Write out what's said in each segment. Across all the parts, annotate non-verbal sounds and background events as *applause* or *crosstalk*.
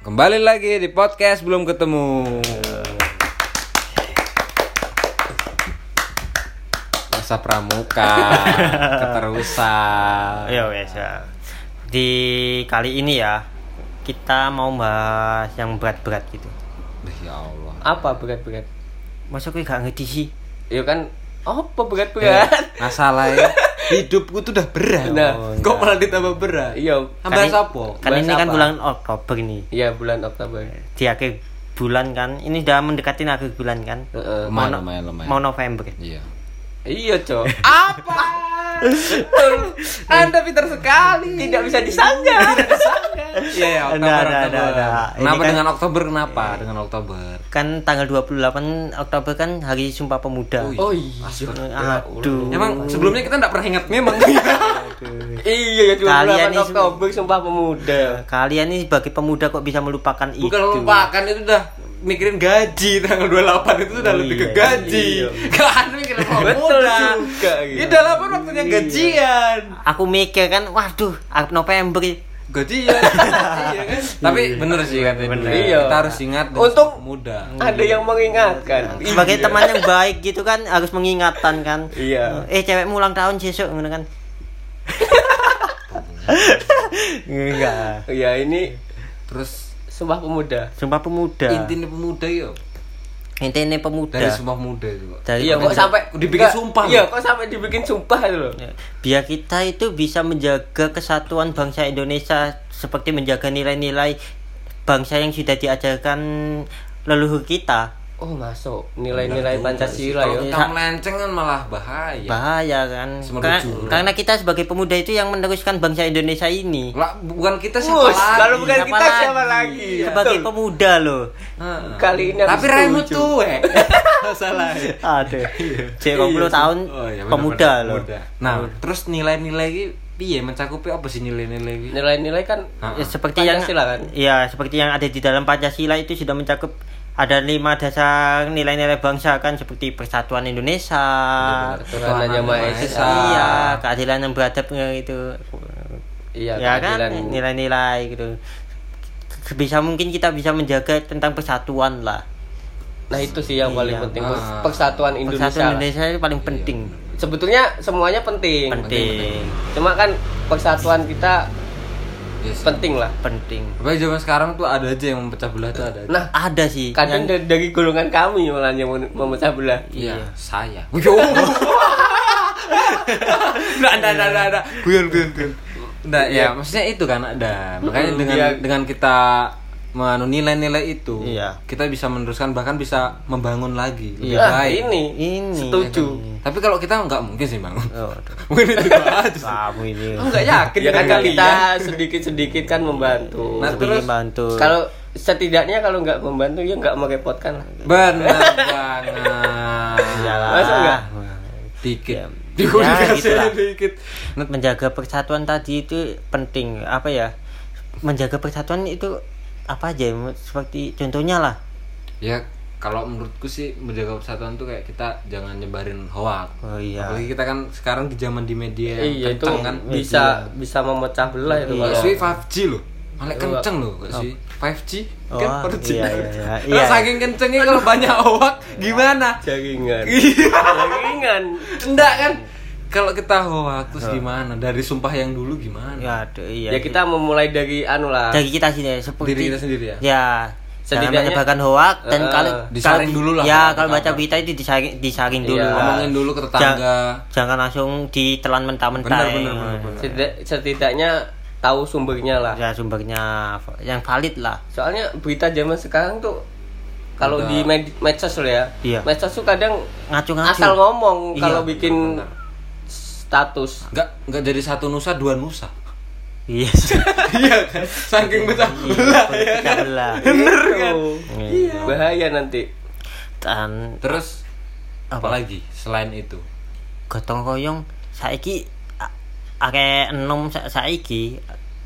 Kembali lagi di podcast belum ketemu. Masa pramuka, *laughs* keterusan. Ya wes ya. Di kali ini ya kita mau bahas yang berat-berat gitu. Ya Allah. Apa berat-berat? Masa gue gak ngerti sih? Ya kan apa berat-berat? Masalahnya hidupku tuh udah berat. Nah, kok malah ditambah berat? Iya. Tambah Kan- apa? Kan ini kan bulan Oktober nih. Iya bulan Oktober. Di akhir bulan kan. Ini udah mendekati akhir bulan kan. Heeh. Mau, Lumayan, no- lumayan, lumayan. mau November. Iya. Iya, Cok. *laughs* Apa? *laughs* Anda pintar sekali. Tidak bisa disanggah. *laughs* Iya, ya, Oktober, ada, Oktober. ada. Ini Kenapa kan- dengan Oktober? Kenapa dengan Oktober? Kan tanggal 28 Oktober kan hari Sumpah Pemuda. Oh iya. Aduh. Emang sebelumnya kita nggak pernah ingat memang. *laughs* Iya ya Kalian 28 ini Oktober Sumpah Pemuda. Kalian ini sebagai pemuda kok bisa melupakan itu? Bukan lupakan itu udah mikirin gaji tanggal 28 itu udah Oh, lebih ke iya, gaji. iya. *laughs* Kan mikirin *laughs* oh, Betul muda. juga, gitu. Ini 28 waktunya gajian. Aku mikir kan, waduh, November Gajian. *laughs* iya kan? Tapi bener sih katanya. Bener. Iya. Kita harus ingat Untung- muda. Ada yang mengingatkan. sebagai Iya. teman yang baik gitu kan harus mengingatkan kan Iya. eh cewekmu ulang tahun besok ngono kan *laughs* enggak Iya ini Terus Sumpah Pemuda. sumpah pemuda intinya pemuda yo intinya pemuda. Dari sumpah muda itu. Dari Iya kok sampai Dibikin Enggak, sumpah, Iya, kok sampai dibikin sumpah itu loh. Ya, biar kita itu bisa menjaga kesatuan bangsa Indonesia seperti menjaga nilai-nilai bangsa yang sudah diajarkan leluhur kita Oh, masuk nilai-nilai Pancasila ya. kita melenceng kan malah bahaya. bahaya kan Karena- karena kita sebagai pemuda itu yang meneruskan bangsa Indonesia ini Lah, bukan kita siapa Wush, lagi? kalau bukan Siapa kita siapa lagi? sebagai Betul. pemuda loh Heeh. Kali ini Tapi Raimu tuh, *laughs* eh. Salah. Aduh. Cek 20 tahun Oh, iya, pemuda benar, loh. pemuda. Nah, terus nilai-nilai ini piye mencakupi apa sih nilai-nilai ini? Nilai-nilai kan Ya, seperti yang Pancasila kan? Ya, seperti yang ada di dalam Pancasila itu sudah mencakup ada lima dasar nilai-nilai bangsa kan seperti persatuan Indonesia. Ketuhanan Yang Maha Esa. Iya, keadilan yang beradab gitu. Iya, ya kan nilai-nilai gitu. Bisa mungkin kita bisa menjaga tentang persatuan lah. Nah, itu sih yang paling Iya. penting. Ah. Persatuan Indonesia. Persatuan Indonesia itu paling penting. Sebetulnya semuanya penting. Penting. Cuma kan persatuan kita Yes. penting lah. Penting. Tapi zaman sekarang tuh ada aja yang memecah belah tuh ada. aja. Nah, Ada sih. kadang yang- dari, dari golongan kami malah yang mem- memecah belah. iya, iya. saya. Yo. *laughs* Enggak, enggak, enggak, enggak, enggak. Guyon, guyon, guyon. Nah, ya, maksudnya itu kan ada. Makanya dengan iya. dengan kita menganu nilai-nilai itu, Iya. kita bisa meneruskan bahkan bisa membangun lagi lebih Iya. Nah, baik. ini, Ini. setuju. Tapi kalau kita nggak mungkin sih bangun. Oh, aduh. *laughs* mungkin itu aja. sih. kamu ini. Enggak yakin Ya kan kita kalian. sedikit-sedikit kan membantu. Nah, Sebagai terus bantu. Kalau setidaknya kalau nggak membantu ya nggak merepotkan lah. Benar *laughs* banget. Iyalah. Masa enggak? Dikit. Ya, *laughs* gitulah. dikit. menjaga persatuan tadi itu penting apa ya menjaga persatuan itu apa aja seperti contohnya lah Ya kalau menurutku sih menjaga persatuan tuh kayak kita jangan nyebarin hoax. oh iya Apalagi kita kan sekarang di zaman di media yang iya itu kan. bisa bisa memecah belah itu Iya. Sih 5G loh. Malah Iya. kenceng loh gak sih? 5G Oh, kan 4G. iya, iya, iya. Kalau Iya. saking kencengnya kalau banyak hoax gimana? jaringan. Iya. jaringan. Enggak kan? Kalau kita hoax terus gimana? Dari sumpah yang dulu gimana? ya aduh, iya Ya kita memulai dari anu lah. dari kita sini seperti Diri kita sendiri ya? ya jangan Setidaknya- menyebarkan hoax dan Eh, kalau disaring kalau- dulu lah ya kalau baca berita itu disaring disaring Iya. dulu. Ngomongin dulu ke tetangga. Ja- jangan langsung ditelan mentah-mentah Benar, ya. benar, benar, benar. Setidak- setidaknya tahu sumbernya lah. ya sumbernya yang valid lah Soalnya berita zaman sekarang tuh kalau di med medsos loh ya. Iya. Medsos tuh kadang ngacu-ngacu asal ngomong Iya, kalau bikin benar. Status. Enggak enggak jadi satu nusa dua nusa. iya iya kan? Saking besar belah ya kan? belah. Bener kan? Iya. Bahaya nanti. dan Terus apa lagi selain itu? gotong royong saiki a- akeh enom sa- saiki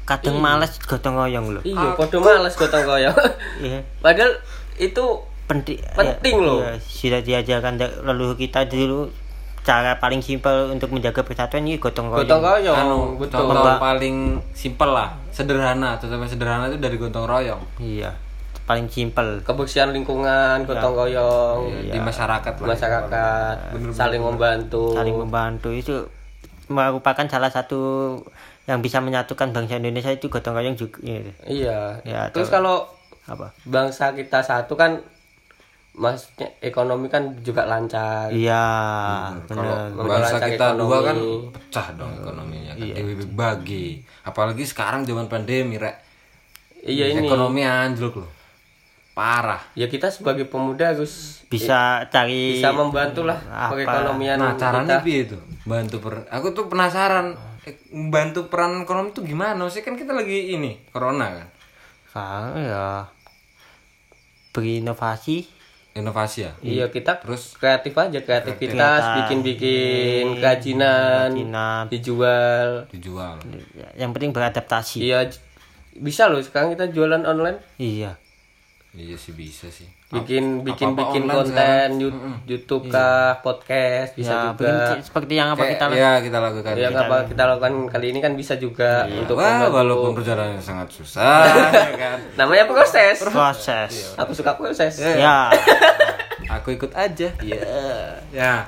kadang males gotong royong lho Iya, podo males gotong royong. *laughs* iya Padahal itu penting Penting iya, loh. iya, sudah diajarkan dari leluhur kita dulu cara paling simpel untuk menjaga persatuan ini gotong royong. Gotong royong, anu betul. contoh Memba- paling simpel lah sederhana contoh paling sederhana itu dari gotong royong Iya, paling simpel. Kebersihan lingkungan, gotong royong, di masyarakat lah masyarakat, saling membantu. Saling membantu itu merupakan salah satu yang bisa menyatukan bangsa Indonesia itu gotong royong juga. Iya. Iya. Ya, Terus kalau Apa? bangsa kita satu kan maksudnya ekonomi kan juga lancar. Iya, kalau benar. bangsa kita dua kan ekonomi. pecah dong ekonominya kan dibagi apalagi sekarang zaman pandemi rek Iya ini. ekonomi anjlok loh parah Ya kita sebagai pemuda harus Bisa cari bisa membantu lah Apa? perekonomian nah caranya kita. piye itu bantu per aku tuh penasaran eh, bantu peran ekonomi tuh gimana sih kan kita lagi ini corona kan Sekarang ya berinovasi inovasi ya Iya kita Terus? kreatif aja kreativitas, Kreativitas. bikin-bikin kerajinan, Kerajinan. dijual. dijual yang penting beradaptasi. Iya bisa loh sekarang kita jualan online, Iya. Iya sih bisa sih bikin bikin apa-apa bikin online konten sekarang. Yu- YouTube kah, podcast bisa Ya, juga. bikin seperti yang apa Kayak- kita ya kita lakukan Yang apa kita lakukan kali ini kan bisa juga untuk Wah, membantu. walaupun perjalanannya sangat susah *laughs* ya kan namanya proses. proses. Aku suka proses. Ya. *laughs* aku ikut aja ya ya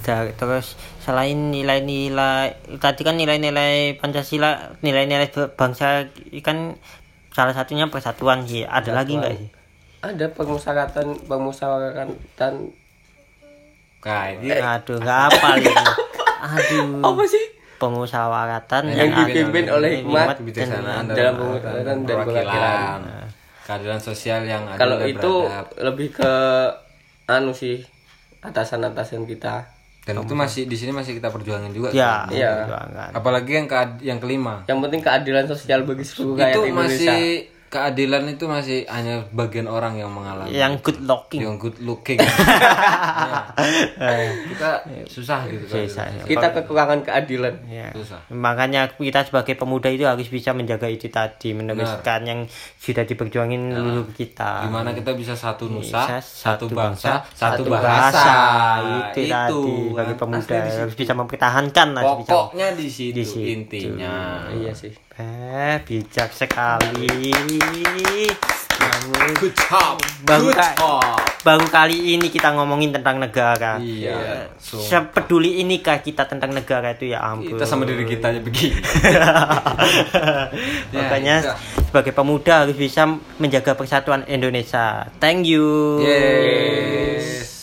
Da- Terus selain nilai-nilai tadi kan nilai-nilai Pancasila, nilai-nilai bangsa kan salah satunya persatuan sih. Ada lagi nggak sih? Ada permusyawaratan permusyawaratan Nah, ini Aduh, nggak apa ini. *laughs* Aduh. apa sih? Pemusyawaratan Yang dipimpin oleh hikmat kebijaksanaan dalam dalam pengurusan dan perwakilan keadilan sosial yang Kalau itu beradab. lebih ke anu sih atasan-atasan kita. Dan itu masih di sini masih kita perjuangin juga Ya, kan? Iya. perjuangan. apalagi yang kead- yang kelima Yang penting keadilan sosial bagi seluruh rakyat itu Indonesia. masih keadilan itu masih hanya bagian orang yang mengalami Yang good looking. yang good looking Ya. *laughs* kita susah gitu kan Susah, ya. Kita kekurangan keadilan. Ya. susah Makanya kita sebagai pemuda itu harus bisa menjaga itu tadi, meneruskan yang sudah diperjuangin leluhur kita. gimana kita bisa satu nusa Bisa satu bangsa satu satu bahasa itu, tadi bagi pemuda Asli di situ. harus bisa mempertahankan lah bisa. pokoknya di situ, Di situ. intinya Iya sih. Eh, bijak sekali. Namun, good job Baru good job baru kali ini kita ngomongin tentang negara. iya so, Sepeduli inikah kita tentang negara itu ya ampun. kita sama diri kita aja begini *laughs* Ya, Makanya itu. sebagai pemuda harus bisa menjaga persatuan Indonesia. Thank you. yes